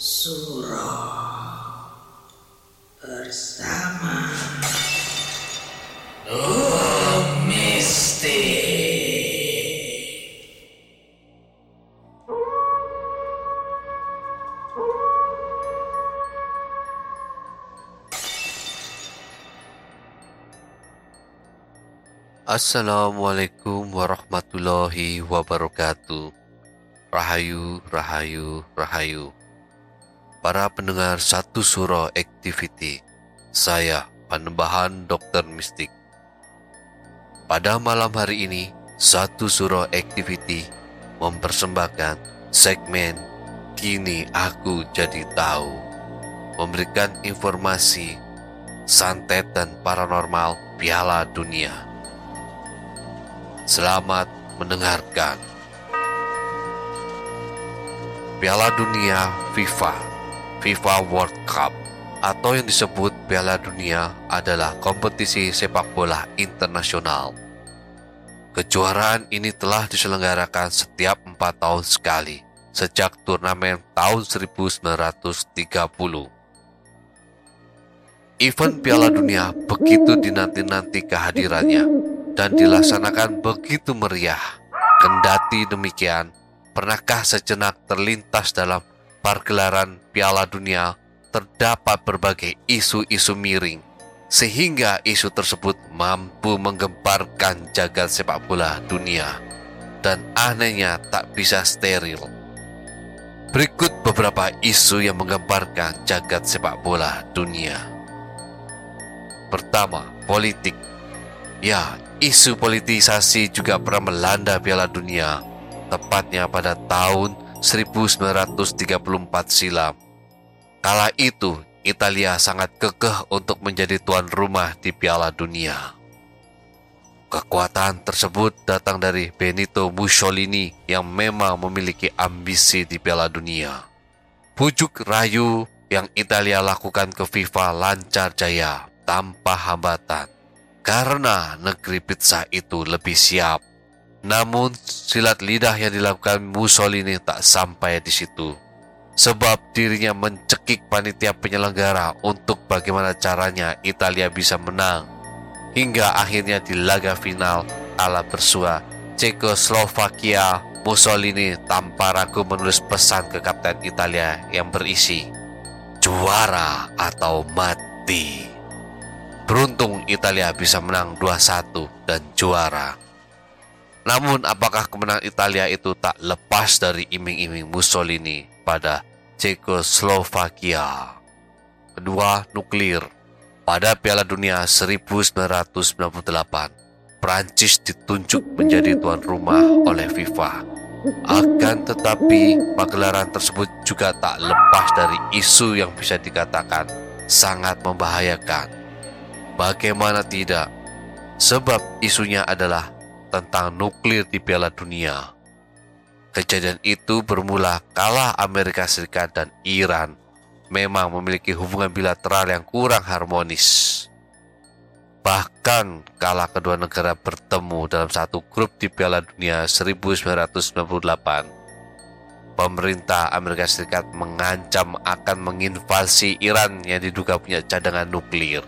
suro bersama Mistik. Assalamualaikum warahmatullahi wabarakatuh. Rahayu, rahayu, rahayu. Para pendengar satu suro activity, saya Panembahan Dokter Mistik. Pada malam hari ini, satu suro activity mempersembahkan segmen Kini Aku Jadi Tahu, memberikan informasi santet dan paranormal Piala Dunia. Selamat mendengarkan. Piala Dunia FIFA, FIFA World Cup, atau yang disebut Piala Dunia adalah kompetisi sepak bola internasional. Kejuaraan ini telah diselenggarakan setiap empat tahun sekali, sejak turnamen tahun 1930. Event Piala Dunia begitu dinanti-nanti kehadirannya dan dilaksanakan begitu meriah. Kendati demikian, pernahkah sejenak terlintas dalam pergelaran Piala Dunia terdapat berbagai isu-isu miring sehingga isu tersebut mampu menggemparkan jagat sepak bola dunia dan anehnya tak bisa steril. Berikut beberapa isu yang menggemparkan jagat sepak bola dunia. Pertama, politik. Ya, isu politisasi juga pernah melanda Piala Dunia, tepatnya pada tahun 1934 silam. Kala itu, Italia sangat kekeh untuk menjadi tuan rumah di Piala Dunia. Kekuatan tersebut datang dari Benito Mussolini yang memang memiliki ambisi di Piala Dunia. Pujuk rayu yang Italia lakukan ke FIFA lancar jaya tanpa hambatan karena negeri pizza itu lebih siap. Namun silat lidah yang dilakukan Mussolini tak sampai di situ. Sebab dirinya mencekik panitia penyelenggara untuk bagaimana caranya Italia bisa menang. Hingga akhirnya di laga final ala bersua Cekoslovakia Mussolini tanpa ragu menulis pesan ke kapten Italia yang berisi Juara atau mati. Beruntung Italia bisa menang 2-1 dan juara. Namun apakah kemenangan Italia itu tak lepas dari iming-iming Mussolini pada Cekoslovakia? Kedua, nuklir. Pada Piala Dunia 1998, Prancis ditunjuk menjadi tuan rumah oleh FIFA. Akan tetapi, pagelaran tersebut juga tak lepas dari isu yang bisa dikatakan sangat membahayakan. Bagaimana tidak? Sebab isunya adalah tentang nuklir di Piala Dunia. Kejadian itu bermula kala Amerika Serikat dan Iran memang memiliki hubungan bilateral yang kurang harmonis. Bahkan kala kedua negara bertemu dalam satu grup di Piala Dunia 1998, pemerintah Amerika Serikat mengancam akan menginvasi Iran yang diduga punya cadangan nuklir.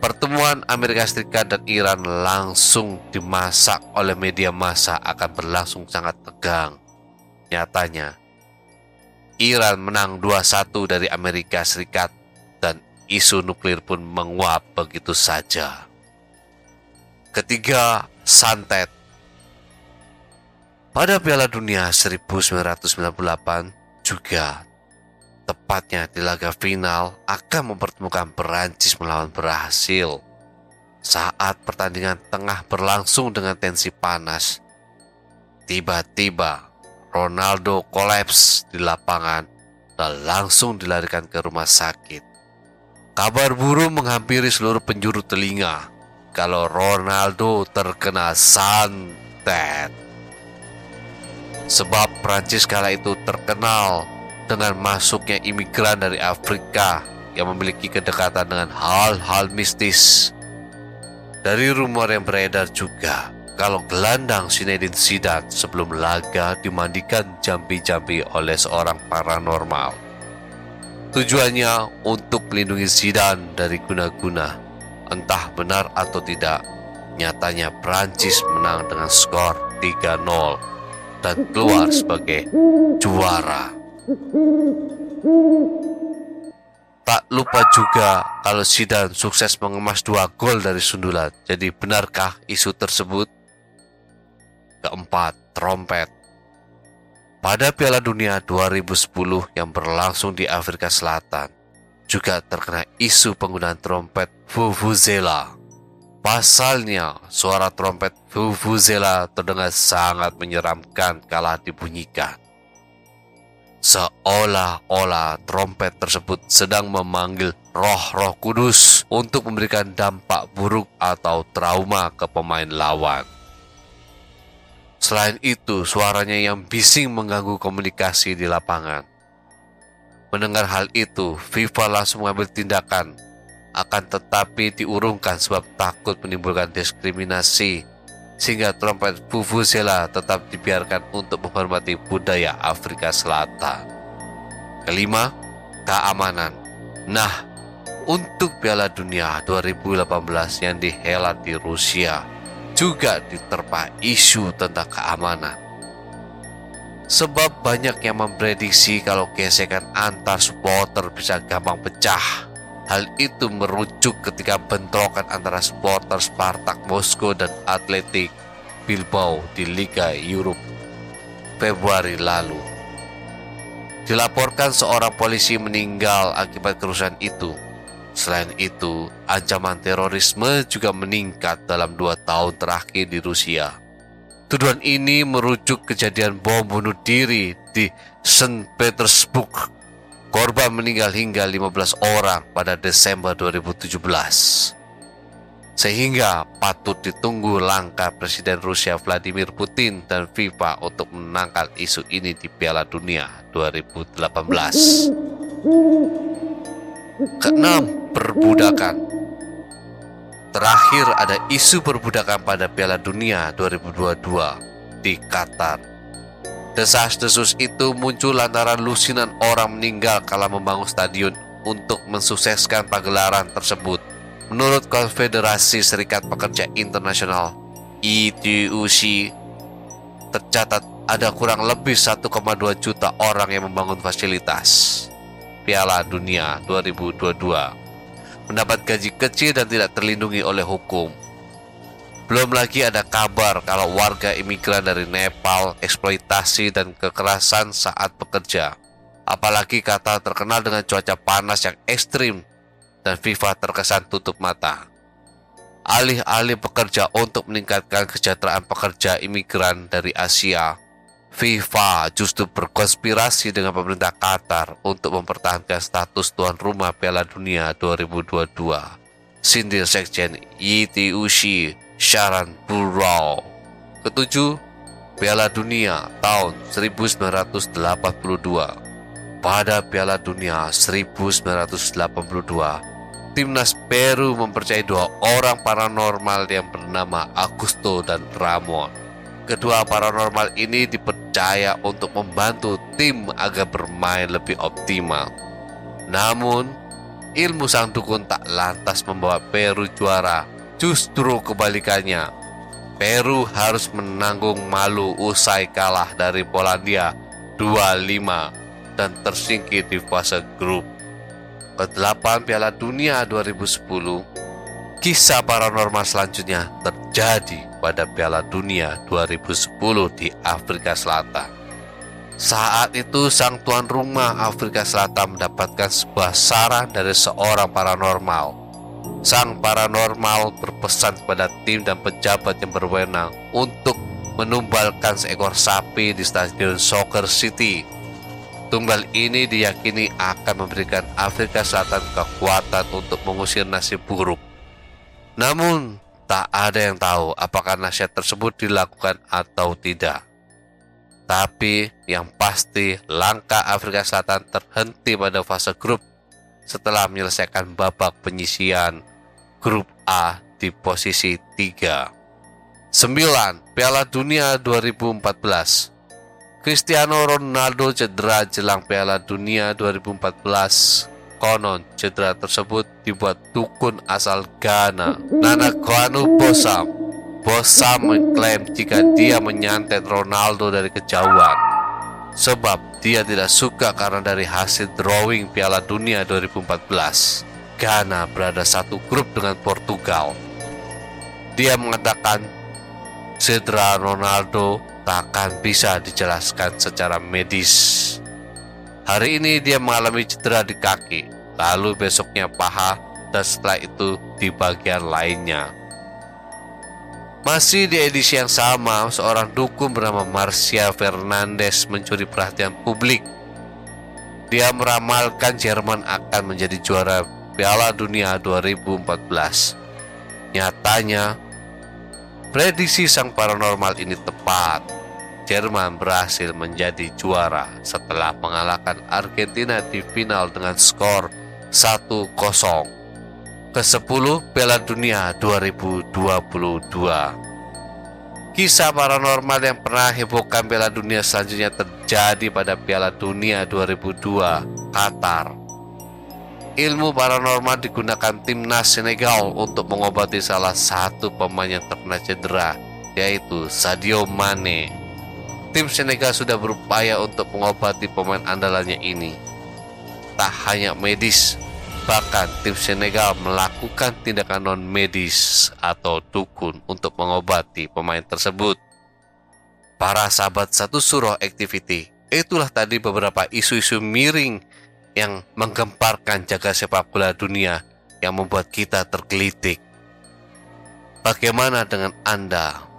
Pertemuan Amerika Serikat dan Iran langsung dimasak oleh media massa akan berlangsung sangat tegang. Nyatanya, Iran menang 2-1 dari Amerika Serikat dan isu nuklir pun menguap begitu saja. Ketiga, santet. Pada Piala Dunia 1998 juga tepatnya di laga final akan mempertemukan Perancis melawan Brasil. Saat pertandingan tengah berlangsung dengan tensi panas, tiba-tiba Ronaldo kolaps di lapangan dan langsung dilarikan ke rumah sakit. Kabar burung menghampiri seluruh penjuru telinga kalau Ronaldo terkena santet. Sebab Prancis kala itu terkenal dengan masuknya imigran dari Afrika yang memiliki kedekatan dengan hal-hal mistis. Dari rumor yang beredar juga, kalau gelandang Zinedine Zidane sebelum laga dimandikan jambi-jambi oleh seorang paranormal. Tujuannya untuk melindungi Zidane dari guna-guna. Entah benar atau tidak, nyatanya Prancis menang dengan skor 3-0 dan keluar sebagai juara. Tak lupa juga kalau Zidane sukses mengemas dua gol dari sundulan. Jadi benarkah isu tersebut? Keempat, trompet. Pada Piala Dunia 2010 yang berlangsung di Afrika Selatan, juga terkena isu penggunaan trompet Vuvuzela. Pasalnya, suara trompet Vuvuzela terdengar sangat menyeramkan kala dibunyikan seolah-olah trompet tersebut sedang memanggil roh-roh kudus untuk memberikan dampak buruk atau trauma ke pemain lawan. Selain itu, suaranya yang bising mengganggu komunikasi di lapangan. Mendengar hal itu, FIFA langsung mengambil tindakan, akan tetapi diurungkan sebab takut menimbulkan diskriminasi sehingga trompet Vuvuzela tetap dibiarkan untuk menghormati budaya Afrika Selatan. Kelima, keamanan. Nah, untuk Piala Dunia 2018 yang dihelat di Rusia juga diterpa isu tentang keamanan. Sebab banyak yang memprediksi kalau gesekan antar supporter bisa gampang pecah Hal itu merujuk ketika bentrokan antara supporter Spartak Moskow dan Atletik Bilbao di Liga Eropa Februari lalu. Dilaporkan seorang polisi meninggal akibat kerusuhan itu. Selain itu, ancaman terorisme juga meningkat dalam dua tahun terakhir di Rusia. Tuduhan ini merujuk kejadian bom bunuh diri di St. Petersburg Korban meninggal hingga 15 orang pada Desember 2017. Sehingga patut ditunggu langkah Presiden Rusia Vladimir Putin dan FIFA untuk menangkal isu ini di Piala Dunia 2018. Keenam, perbudakan. Terakhir ada isu perbudakan pada Piala Dunia 2022 di Qatar Desas-desus itu muncul lantaran lusinan orang meninggal kala membangun stadion untuk mensukseskan pagelaran tersebut. Menurut Konfederasi Serikat Pekerja Internasional ITUC, tercatat ada kurang lebih 1,2 juta orang yang membangun fasilitas Piala Dunia 2022 mendapat gaji kecil dan tidak terlindungi oleh hukum. Belum lagi ada kabar kalau warga imigran dari Nepal eksploitasi dan kekerasan saat bekerja. Apalagi kata terkenal dengan cuaca panas yang ekstrim dan FIFA terkesan tutup mata. Alih-alih bekerja untuk meningkatkan kesejahteraan pekerja imigran dari Asia, FIFA justru berkonspirasi dengan pemerintah Qatar untuk mempertahankan status tuan rumah Piala Dunia 2022. Sindir Sekjen Yiti Ushi Sharan Burrow. Ketujuh, Piala Dunia tahun 1982. pada Piala Dunia 1982, timnas Peru mempercayai dua orang paranormal yang bernama Augusto dan Ramon. Kedua paranormal ini dipercaya untuk membantu tim agar bermain lebih optimal. Namun, ilmu sang dukun tak lantas membawa Peru juara. Justru kebalikannya, Peru harus menanggung malu usai kalah dari Polandia 2-5 dan tersingkir di fase grup. Ke-8 Piala Dunia 2010, kisah paranormal selanjutnya terjadi pada Piala Dunia 2010 di Afrika Selatan. Saat itu sang tuan rumah Afrika Selatan mendapatkan sebuah saran dari seorang paranormal. Sang paranormal berpesan kepada tim dan pejabat yang berwenang untuk menumbalkan seekor sapi di stadion Soccer City. Tumbal ini diyakini akan memberikan Afrika Selatan kekuatan untuk mengusir nasib buruk. Namun, Tak ada yang tahu apakah nasihat tersebut dilakukan atau tidak. Tapi yang pasti langkah Afrika Selatan terhenti pada fase grup setelah menyelesaikan babak penyisian grup A di posisi 3. 9. Piala Dunia 2014 Cristiano Ronaldo cedera jelang Piala Dunia 2014 Konon cedera tersebut dibuat dukun asal Ghana, Nana Kwanu Bosam. Bosam mengklaim jika dia menyantet Ronaldo dari kejauhan. Sebab dia tidak suka karena dari hasil drawing Piala Dunia 2014. Ghana berada satu grup dengan Portugal. Dia mengatakan cedera Ronaldo tak akan bisa dijelaskan secara medis. Hari ini dia mengalami cedera di kaki, lalu besoknya paha, dan setelah itu di bagian lainnya. Masih di edisi yang sama, seorang dukun bernama Marcia Fernandez mencuri perhatian publik. Dia meramalkan Jerman akan menjadi juara Piala Dunia 2014. Nyatanya, prediksi sang paranormal ini tepat. Jerman berhasil menjadi juara setelah mengalahkan Argentina di final dengan skor 1-0. Ke-10 Piala Dunia 2022 Kisah paranormal yang pernah hebohkan Piala Dunia selanjutnya terjadi pada Piala Dunia 2002 Qatar. Ilmu paranormal digunakan timnas Senegal untuk mengobati salah satu pemain yang terkena cedera, yaitu Sadio Mane tim Senegal sudah berupaya untuk mengobati pemain andalannya ini. Tak hanya medis, bahkan tim Senegal melakukan tindakan non-medis atau dukun untuk mengobati pemain tersebut. Para sahabat satu surah activity, itulah tadi beberapa isu-isu miring yang menggemparkan jaga sepak bola dunia yang membuat kita tergelitik. Bagaimana dengan Anda?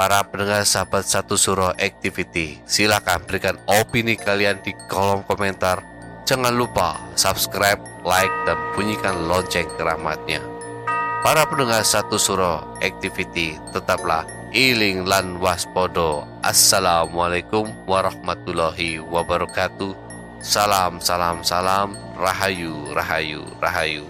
para pendengar sahabat satu surah activity. Silakan berikan opini kalian di kolom komentar. Jangan lupa subscribe, like, dan bunyikan lonceng keramatnya. Para pendengar satu surah activity, tetaplah iling lan waspodo. Assalamualaikum warahmatullahi wabarakatuh. Salam, salam, salam. Rahayu, rahayu, rahayu.